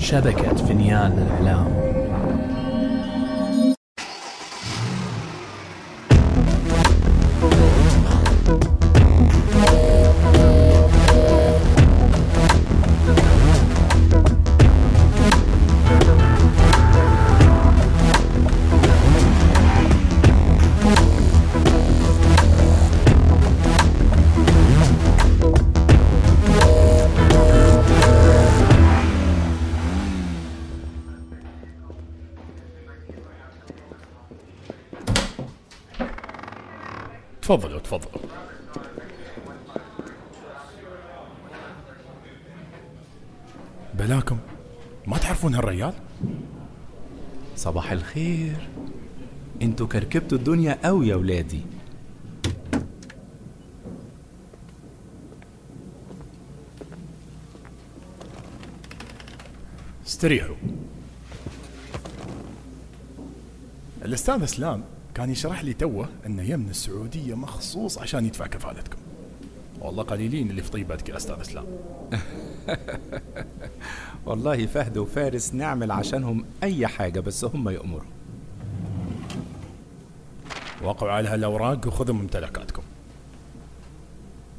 شبكة فنيان الإعلام تفضلوا تفضلوا بلاكم. ما تعرفون هالريال؟ صباح الخير. أنتوا كركبتوا الدنيا قوي يا ولادي. استريحوا. الاستاذ اسلام كان يشرح لي توه انه يم من السعودية مخصوص عشان يدفع كفالتكم. والله قليلين اللي في طيبتك يا أستاذ إسلام. والله فهد وفارس نعمل عشانهم أي حاجة بس هم يأمروا. وقعوا على هالأوراق وخذوا ممتلكاتكم.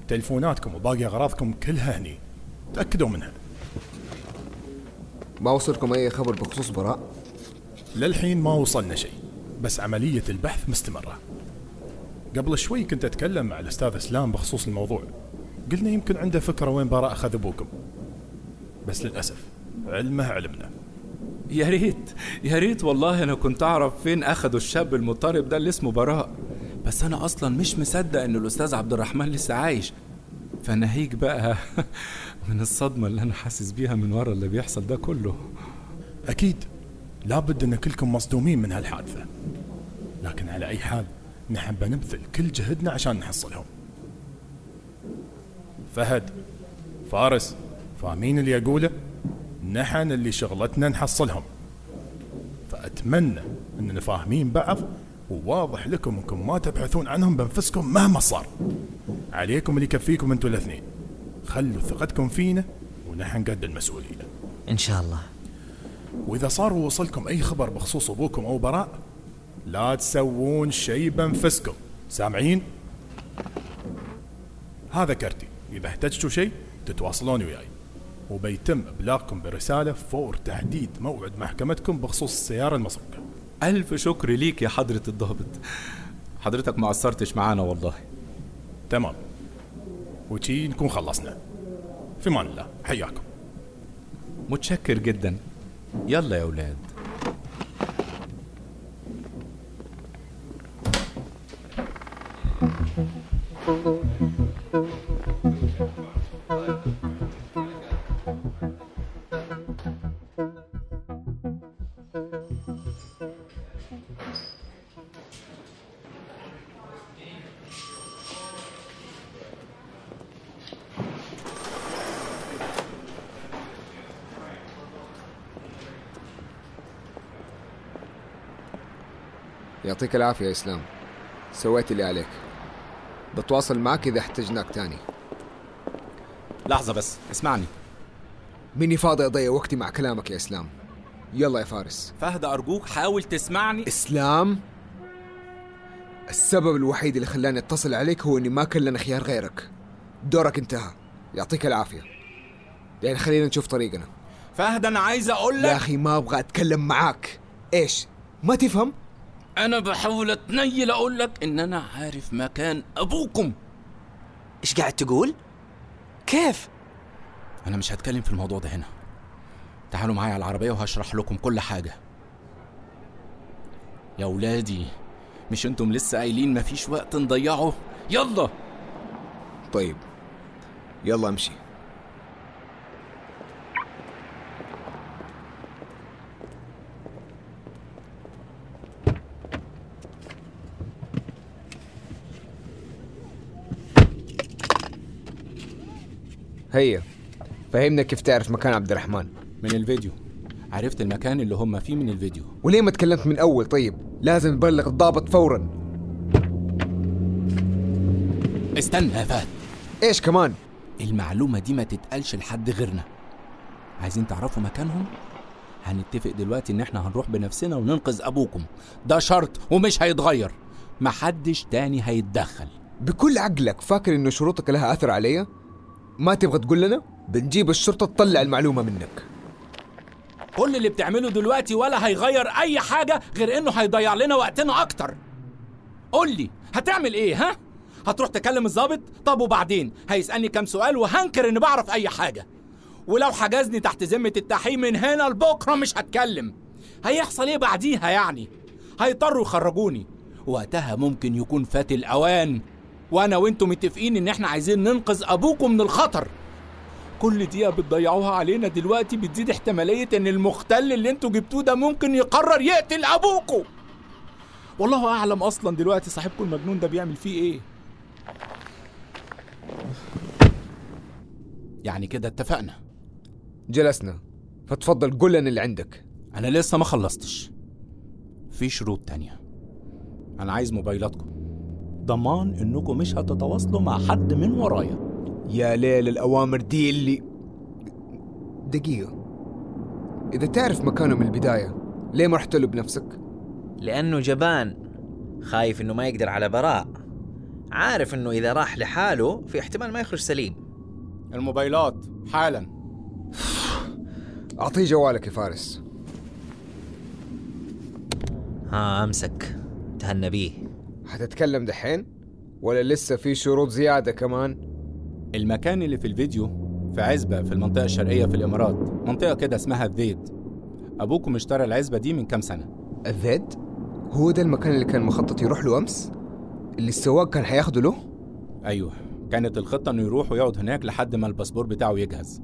تلفوناتكم وباقي أغراضكم كلها هني. تأكدوا منها. ما وصلكم أي خبر بخصوص براء؟ للحين ما وصلنا شيء. بس عملية البحث مستمرة. قبل شوي كنت أتكلم مع الأستاذ إسلام بخصوص الموضوع. قلنا يمكن عنده فكرة وين براء أخذ أبوكم. بس للأسف علمه علمنا. يا ريت يا ريت والله أنا كنت أعرف فين اخدوا الشاب المضطرب ده اللي اسمه براء. بس أنا أصلا مش مصدق إن الأستاذ عبد الرحمن لسه عايش. فناهيك بقى من الصدمة اللي أنا حاسس بيها من ورا اللي بيحصل ده كله. أكيد. لابد أن كلكم مصدومين من هالحادثة. لكن على أي حال نحن بنبذل كل جهدنا عشان نحصلهم. فهد فارس فاهمين اللي أقوله نحن اللي شغلتنا نحصلهم. فأتمنى أننا فاهمين بعض وواضح لكم أنكم ما تبحثون عنهم بأنفسكم مهما صار. عليكم اللي يكفيكم أنتوا الاثنين. خلوا ثقتكم فينا ونحن قد المسؤوليه إن شاء الله. وإذا صار وصلكم أي خبر بخصوص أبوكم أو براء لا تسوون شيء بأنفسكم. سامعين؟ هذا كرتي. إذا احتجتوا شيء تتواصلون وياي. وبيتم إبلاغكم برسالة فور تحديد موعد محكمتكم بخصوص السيارة المسروقه ألف شكر ليك يا حضرة الضابط. حضرتك ما قصرتش معانا والله. تمام. وشي نكون خلصنا. في مان الله. حياكم. متشكر جدا. يلا يا ولاد يعطيك العافية يا إسلام. سويت اللي عليك. بتواصل معك إذا احتجناك تاني. لحظة بس اسمعني. ماني فاضي أضيع وقتي مع كلامك يا إسلام. يلا يا فارس. فهد أرجوك حاول تسمعني. إسلام السبب الوحيد اللي خلاني أتصل عليك هو إني ما كان لنا خيار غيرك. دورك انتهى. يعطيك العافية. يعني خلينا نشوف طريقنا. فهد أنا عايز أقول يا لك أخي ما أبغى أتكلم معاك. إيش؟ ما تفهم؟ أنا بحاول أتنيل أقول لك إن أنا عارف مكان أبوكم. إيش قاعد تقول؟ كيف؟ أنا مش هتكلم في الموضوع ده هنا. تعالوا معايا على العربية وهشرح لكم كل حاجة. يا ولادي مش أنتم لسه قايلين مفيش وقت نضيعه؟ يلا. طيب يلا أمشي. هيا. فهمنا كيف تعرف مكان عبد الرحمن من الفيديو. عرفت المكان اللي هم فيه من الفيديو. وليه ما تكلمت من أول؟ طيب لازم نبلغ الضابط فورا. استنى يا فهد. إيش كمان؟ المعلومة دي ما تتقالش لحد غيرنا. عايزين تعرفوا مكانهم؟ هنتفق دلوقتي إن إحنا هنروح بنفسنا وننقذ أبوكم. ده شرط ومش هيتغير. محدش تاني هيتدخل. بكل عقلك فاكر انه شروطك لها أثر عليا؟ ما تبغى تقول لنا؟ بنجيب الشرطة تطلع المعلومة منك. كل اللي بتعمله دلوقتي ولا هيغير أي حاجة غير إنه هيضيع لنا وقتنا أكتر. قول لي هتعمل إيه ها؟ هتروح تكلم الضابط؟ طب وبعدين؟ هيسألني كام سؤال وهنكر إني بعرف أي حاجة. ولو حجزني تحت ذمة التحقيق من هنا لبكرة مش هتكلم. هيحصل إيه بعديها يعني؟ هيضطروا يخرجوني. وقتها ممكن يكون فات الأوان. وأنا وأنتم متفقين ان إحنا عايزين ننقذ ابوكم من الخطر. كل دقيقة بتضيعوها علينا دلوقتي بتزيد احتمالية ان المختل اللي أنتوا جبتوه ده ممكن يقرر يقتل ابوكوا والله اعلم أصلا دلوقتي صاحبكم المجنون ده بيعمل فيه إيه. يعني كده اتفقنا. جلسنا. فتفضل قول لنا اللي عندك. أنا لسه ما خلصتش. في شروط تانية. أنا عايز موبايلاتكم. ضمان انكم مش هتتواصلوا مع حد من ورايا. يا ليل الأوامر دي اللي دقيقة. إذا تعرف مكانه من البداية ليه ما رحت له بنفسك؟ لأنه جبان. خايف إنه ما يقدر على براء. عارف إنه إذا راح لحاله في احتمال ما يخرج سليم. الموبايلات حالا. أعطيه جوالك يا فارس. ها أمسك. تهنى بيه. حتتكلم دحين؟ ولا لسه في شروط زيادة كمان؟ المكان اللي في الفيديو في عزبة في المنطقة الشرقية في الإمارات منطقة كده اسمها الذيد أبوكم اشترى العزبة دي من كام سنة الذيد؟ هو ده المكان اللي كان مخطط يروح له أمس؟ اللي السواق كان حياخده له؟ أيوه كانت الخطة إنه يروح ويقعد هناك لحد ما الباسبور بتاعه يجهز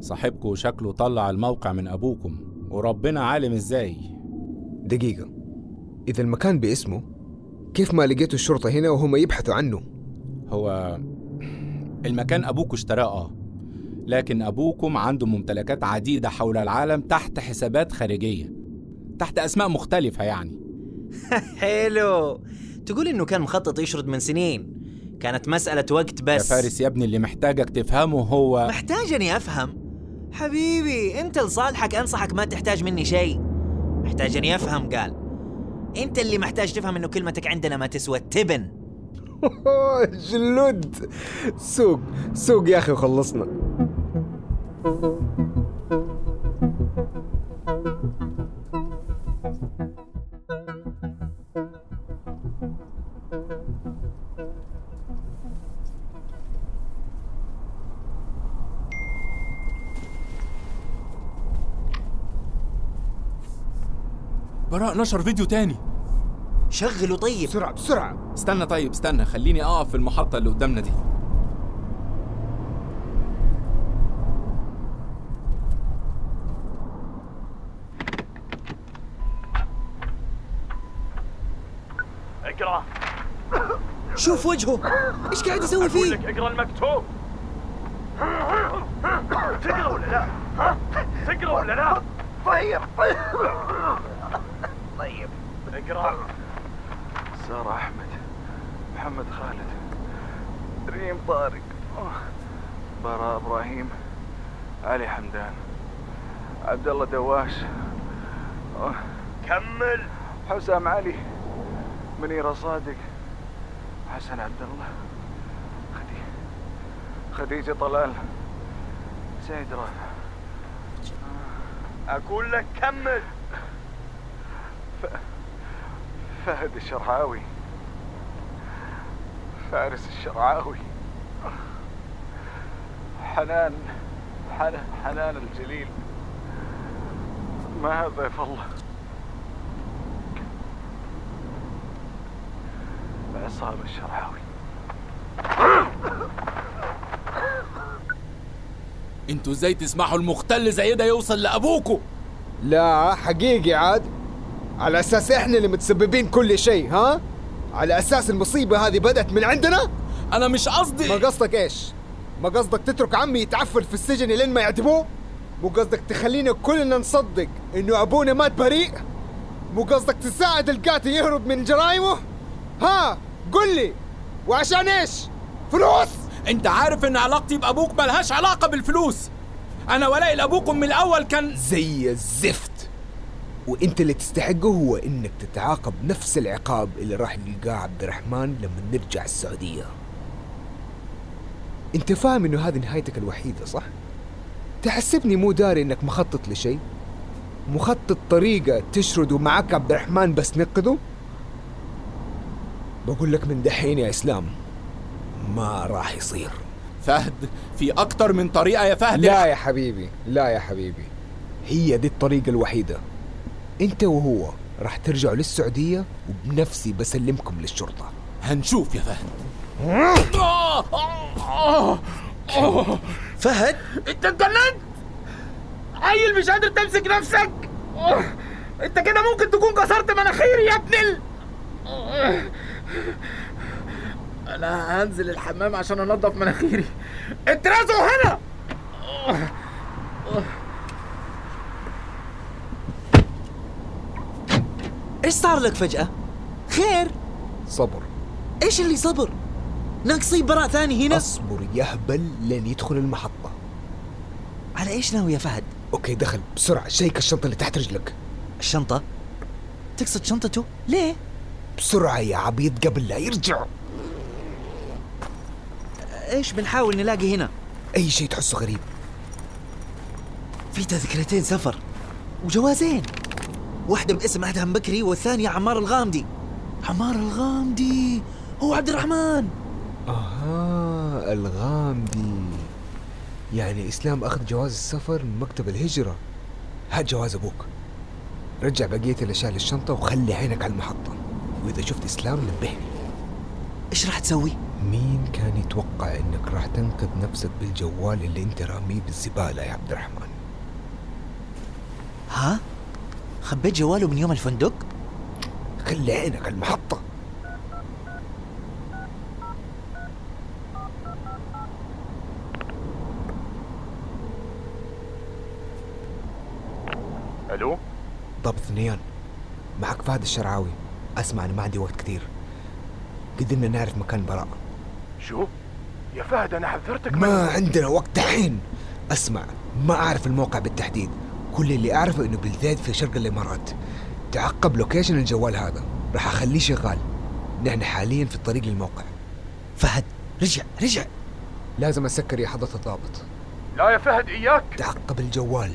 صاحبكم شكله طلع الموقع من أبوكم وربنا عالم إزاي دقيقة إذا المكان باسمه كيف ما لقيتوا الشرطة هنا وهم يبحثوا عنه؟ هو المكان أبوكم اشتراه آه. لكن أبوكم عنده ممتلكات عديدة حول العالم تحت حسابات خارجية تحت أسماء مختلفة يعني. حلو. تقول إنه كان مخطط يشرد من سنين. كانت مسألة وقت بس. يا فارس يا ابني اللي محتاجك تفهمه هو محتاجني أفهم؟ حبيبي أنت لصالحك أنصحك ما تحتاج مني شيء. محتاجني أفهم قال. أنت اللي محتاج تفهم إنه كلمتك عندنا ما تسوى التبن جلود. سوق سوق يا أخي وخلصنا. براء نشر فيديو تاني. شغله طيب. بسرعة بسرعة. استنى طيب استنى خليني أقف في المحطة اللي قدامنا دي. اقرأ. شوف وجهه. إيش قاعد يسوي أقول فيه؟ لك اقرأ المكتوب. تقرأ ولا لا؟ ها؟ تقرأ ولا لا؟ طيب طيب. اقرا سارة أحمد. محمد خالد. ريم طارق. براء إبراهيم. علي حمدان. عبد الله دواش. كمل. حسام علي. منيرة صادق. حسن عبد الله. خديجة طلال. سيد رافع أقول لك كمل. فهد الشرعاوي. فارس الشرعاوي. حنان حنان حنان الجليل. ما ضيف الله؟ عصام الشرعاوي. أنتوا إزاي تسمحوا المختل زي ده يوصل لأبوكوا؟ لا حقيقي عاد. على أساس إحنا اللي متسببين كل شيء ها؟ على أساس المصيبة هذه بدأت من عندنا؟ أنا مش قصدي ما قصدك إيش؟ ما قصدك تترك عمي يتعفن في السجن لين ما يعدموه؟ مو قصدك تخلينا كلنا نصدق إنه أبونا مات بريء؟ مو قصدك تساعد القاتل يهرب من جرائمه؟ ها قل لي وعشان إيش؟ فلوس؟ أنت عارف إن علاقتي بأبوك ملهاش علاقة بالفلوس أنا ولائي لابوكم من الأول كان زي الزفت وانت اللي تستحقه هو انك تتعاقب نفس العقاب اللي راح يلقاه عبد الرحمن لما نرجع السعودية انت فاهم انه هذه نهايتك الوحيدة صح؟ تحسبني مو داري انك مخطط لشيء؟ مخطط طريقة تشرد ومعك عبد الرحمن بس نقذه؟ بقول لك من دحين يا إسلام ما راح يصير فهد في أكتر من طريقة يا فهد لا يا حبيبي لا يا حبيبي هي دي الطريقة الوحيدة انت وهو راح ترجعوا للسعودية وبنفسي بسلمكم للشرطة. هنشوف يا فهد. فهد؟ انت اتجننت عيل مش قادر تمسك نفسك. انت كده ممكن تكون كسرت مناخيري يا ابن ال... أنا هنزل الحمام عشان انضف مناخيري. اترازوا هنا! إيش صار لك فجأة؟ خير؟ صبر إيش اللي صبر؟ ناقصي براء ثاني هنا؟ أصبر يهبل لين يدخل المحطة على إيش ناوي يا فهد؟ أوكي دخل بسرعة شيك الشنطة اللي تحت رجلك الشنطة؟ تقصد شنطته؟ ليه؟ بسرعة يا عبيط قبل لا يرجع إيش بنحاول نلاقي هنا؟ أي شيء تحسه غريب في تذكرتين سفر وجوازين واحدة باسم أدهم بكري والثانية عمار الغامدي. عمار الغامدي؟ هو عبد الرحمن. أها الغامدي. يعني إسلام أخذ جواز السفر من مكتب الهجرة. هات جواز أبوك. رجع بقية الأشياء للشنطة وخلي عينك على المحطة. وإذا شفت إسلام نبهني. إيش راح تسوي؟ مين كان يتوقع إنك راح تنقذ نفسك بالجوال اللي أنت راميه بالزبالة يا عبد الرحمن؟ ها؟ خبيت جواله من يوم الفندق؟ خلي عينك المحطة. ألو؟ ضابط ثنيان. معك فهد الشرعاوي. أسمع أنا ما عندي وقت كثير. قدرنا نعرف مكان براء. شو؟ يا فهد أنا حذرتك ما عندنا وقت دحين. أسمع ما أعرف الموقع بالتحديد. كل اللي أعرفه إنه بالذات في شرق الإمارات. تعقب لوكيشن الجوال هذا. راح أخليه شغال. نحن حاليا في الطريق للموقع. فهد رجع رجع. لازم اسكر يا حضرة الضابط. لا يا فهد إياك. تعقب الجوال.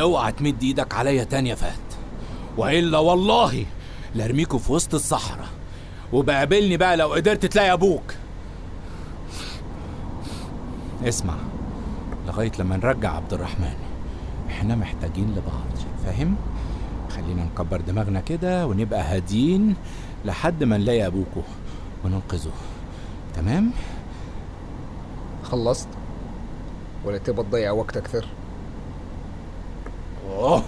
أوعى تمد إيدك عليا تاني يا فهد. وإلا والله لارميكوا في وسط الصحراء. وبقابلني بقى لو قدرت تلاقي أبوك. اسمع لغاية لما نرجع عبد الرحمن إحنا محتاجين لبعض فاهم؟ خلينا نكبر دماغنا كده ونبقى هاديين لحد ما نلاقي ابوكوا وننقذه. تمام؟ خلصت؟ ولا تبى تضيع وقت أكثر أوه!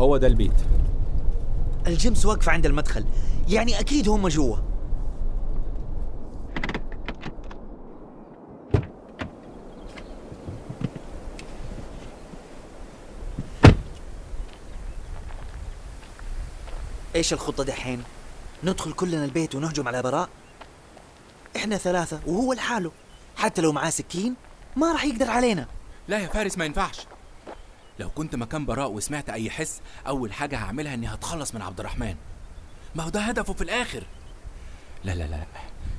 هو ده البيت. الجيمس واقفة عند المدخل. يعني أكيد هم جوا. إيش الخطة دحين؟ ندخل كلنا البيت ونهجم على براء؟ إحنا ثلاثة وهو لحاله. حتى لو معاه سكين ما راح يقدر علينا. لا يا فارس ما ينفعش. لو كنت مكان براء وسمعت أي حس أول حاجة هعملها إني هتخلص من عبد الرحمن. ما هو ده هدفه في الآخر. لا لا لا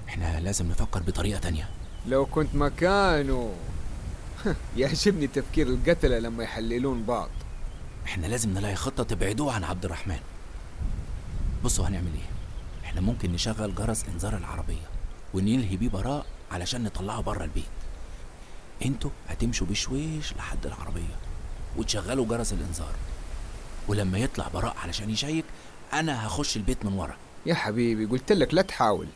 إحنا لازم نفكر بطريقة تانية. لو كنت مكانه. يعجبني تفكير القتلة لما يحللون بعض. إحنا لازم نلاقي خطة تبعدوه عن عبد الرحمن. بصوا هنعمل إيه. إحنا ممكن نشغل جرس إنذار العربية ونلهي بيه براء علشان نطلعه بره البيت. أنتوا هتمشوا بشويش لحد العربية. وتشغلوا جرس الإنذار. ولما يطلع براء علشان يشيك أنا هخش البيت من ورا. يا حبيبي قلت لك لا تحاول.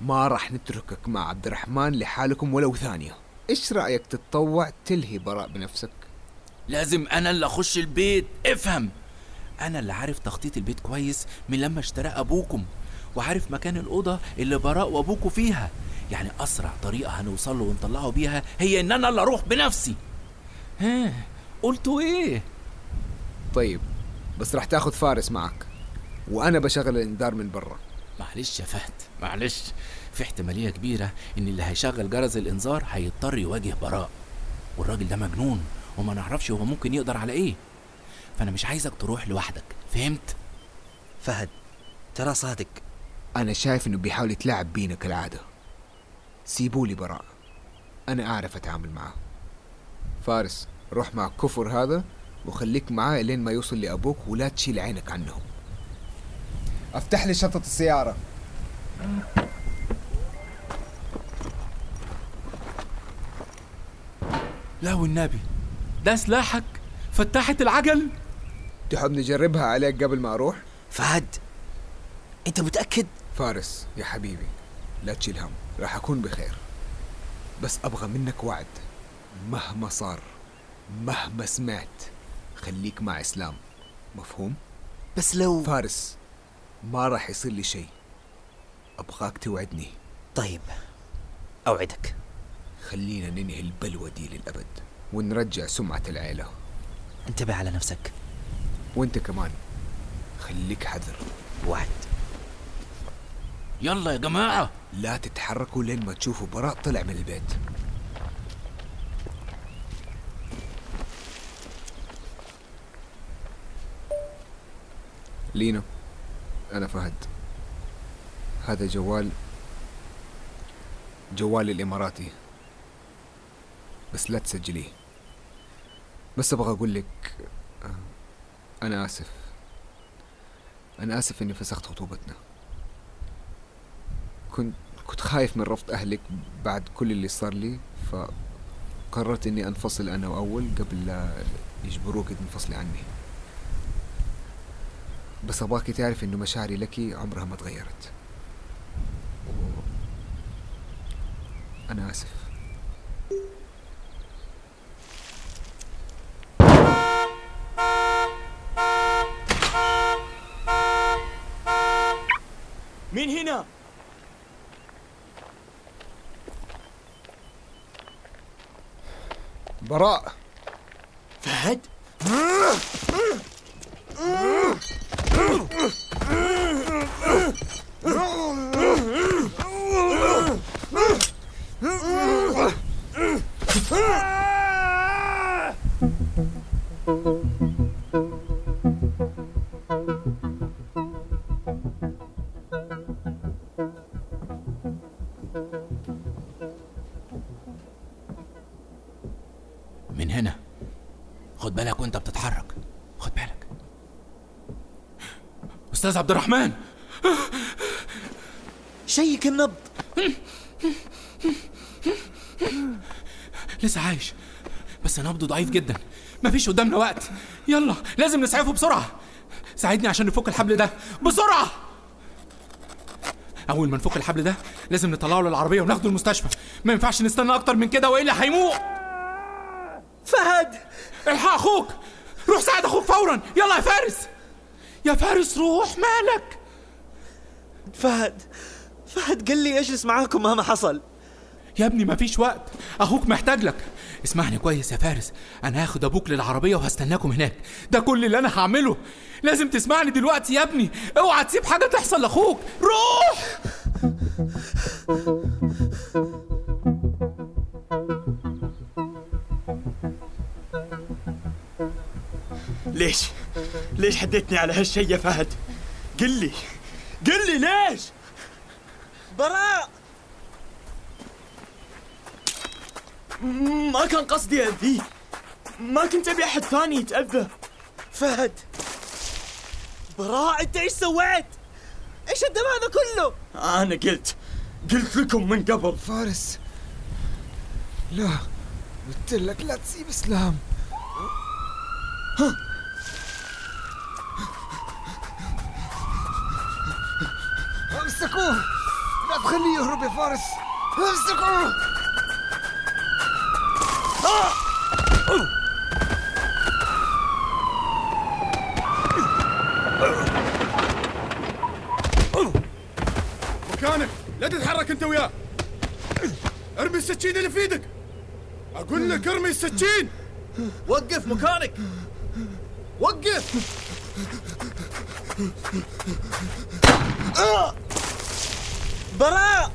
ما راح نتركك مع عبد الرحمن لحالكم ولو ثانية. إيش رأيك تتطوع تلهي براء بنفسك؟ لازم أنا اللي أخش البيت. افهم. أنا اللي عارف تخطيط البيت كويس من لما اشتراه أبوكم وعارف مكان الأوضة اللي براء وأبوكوا فيها. يعني أسرع طريقة هنوصل له ونطلعه بيها هي إن أنا اللي أروح بنفسي. ها. قلتوا إيه؟ طيب بس راح تاخذ فارس معك وأنا بشغل الإنذار من برا. معلش يا فهد معلش. في احتمالية كبيرة إن اللي هيشغل جرس الإنذار هيضطر يواجه براء والراجل ده مجنون وما نعرفش هو ممكن يقدر على إيه. فأنا مش عايزك تروح لوحدك فهمت؟ فهد ترى صادق. أنا شايف إنه بيحاول يتلاعب بينا كالعادة. سيبوا لي براء أنا أعرف أتعامل معاه فارس روح مع الكفر هذا وخليك معاه لين ما يوصل لأبوك ولا تشيل عينك عنهم. أفتح لي شنطة السيارة. لا والنبي ده سلاحك فتحت العجل؟ تحب نجربها عليك قبل ما أروح؟ فهد أنت متأكد؟ فارس يا حبيبي لا تشيل هم راح أكون بخير. بس أبغى منك وعد مهما صار. مهما سمعت خليك مع إسلام. مفهوم؟ بس لو فارس ما راح يصير لي شيء. أبغاك توعدني. طيب أوعدك. خلينا ننهي البلوى دي للأبد ونرجع سمعة العيلة. انتبه على نفسك. وأنت كمان. خليك حذر. وعد. يلا يا جماعة. لا تتحركوا لين ما تشوفوا براء طلع من البيت. لينا أنا فهد. هذا جوال جوالي الإماراتي. بس لا تسجليه. بس أبغى أقول لك أنا آسف. أنا آسف إني فسخت خطوبتنا. كنت كنت خايف من رفض أهلك بعد كل اللي صار لي فقررت إني أنفصل أنا وأول قبل لا يجبروك تنفصلي عني. بس أبغاك تعرف إنه مشاعري لك عمرها ما تغيرت. أنا آسف مين هنا؟ براء فهد؟ من هنا. خد بالك وانت بتتحرك. خد بالك. أستاذ عبد الرحمن. شيك النبض. لسه عايش. بس نبضه ضعيف جدا. مفيش قدامنا وقت. يلا لازم نسعفه بسرعة. ساعدني عشان نفك الحبل ده. بسرعة! أول ما نفك الحبل ده لازم نطلعه للعربية وناخده المستشفى. ما ينفعش نستنى أكتر من كده وإلا هيموت. فهد! الحق أخوك! روح ساعد أخوك فورا. يلا يا فارس. يا فارس روح مالك. فهد فهد قال لي اجلس معاكم مهما حصل. يا ابني مفيش وقت. أخوك محتاج لك. اسمعني كويس يا فارس. أنا هاخد أبوك للعربية وهستناكم هناك. ده كل اللي أنا هعمله. لازم تسمعني دلوقتي يا ابني. اوعى تسيب حاجة تحصل لأخوك. روح! ليش؟ ليش حديتني على هالشي يا فهد؟ قل لي قل لي ليش؟ براء ما كان قصدي أذيه ما كنت أبي أحد ثاني يتأذى فهد براء أنت إيش سويت؟ إيش الدم هذا كله؟ أنا قلت قلت لكم من قبل. فارس لا قلت لك لا تسيب إسلام. أمسكوه. لا تخليه يهرب يا فارس. أمسكوه. لا تتحرك انت وياه. ارمي السكين اللي في إيدك. أقول لك ارمي السكين وقف مكانك. وقف. براء.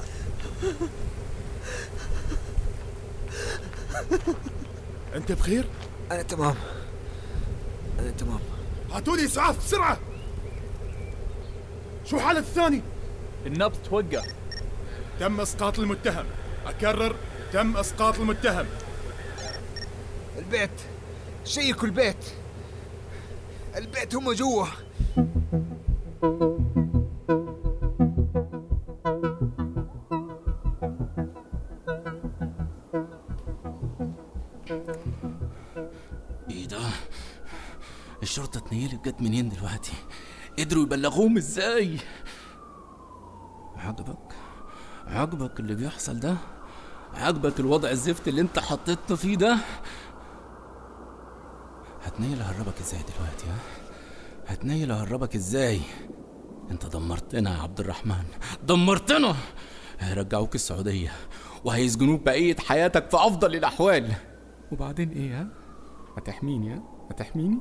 انت بخير؟ أنا تمام. أنا تمام. هاتوا لي إسعاف بسرعة. شو حالة الثاني؟ النبض توقف تم اسقاط المتهم. أكرر تم اسقاط المتهم. البيت. شيكوا البيت. البيت هم جوا. إيه ده الشرطة اتنيلت جت منين دلوقتي؟ قدروا يبلغوهم إزاي؟ عجبك عجبك اللي بيحصل ده عجبك الوضع الزفت اللي انت حطيتنا فيه ده هتنيل هربك إزاي دلوقتي ها هتنيل هربك إزاي انت دمرتنا يا عبد الرحمن دمرتنا هيرجعوك السعودية وهيسجنوك بقية حياتك في أفضل الأحوال وبعدين إيه ها؟ هتحميني ها؟ هتحميني؟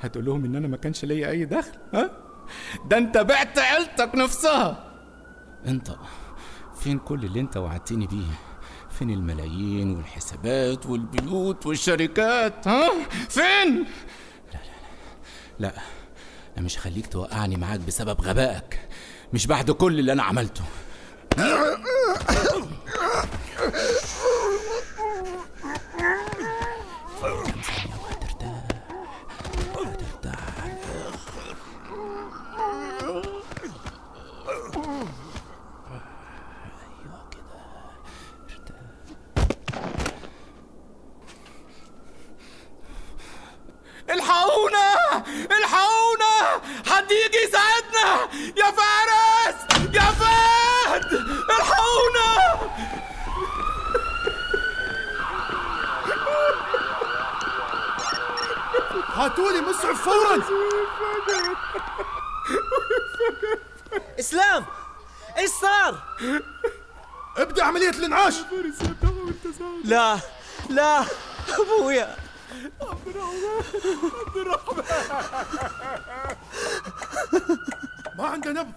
هتقول لهم إن أنا ما كانش ليا أي دخل ها؟ ده أنت بعت عيلتك نفسها أنت فين كل اللي أنت وعدتني بيه؟ فين الملايين والحسابات والبيوت والشركات ها؟ فين؟ لا لا لا لا أنا مش هخليك توقعني معاك بسبب غبائك مش بعد كل اللي أنا عملته الحقونا الحقونا حد يجي يساعدنا يا فارس يا فهد الحقونا هاتوا لي مسعف فورا اسلام! إيش صار؟ ابدأ عملية الإنعاش! لا لا أبويا. ما عنده نبض.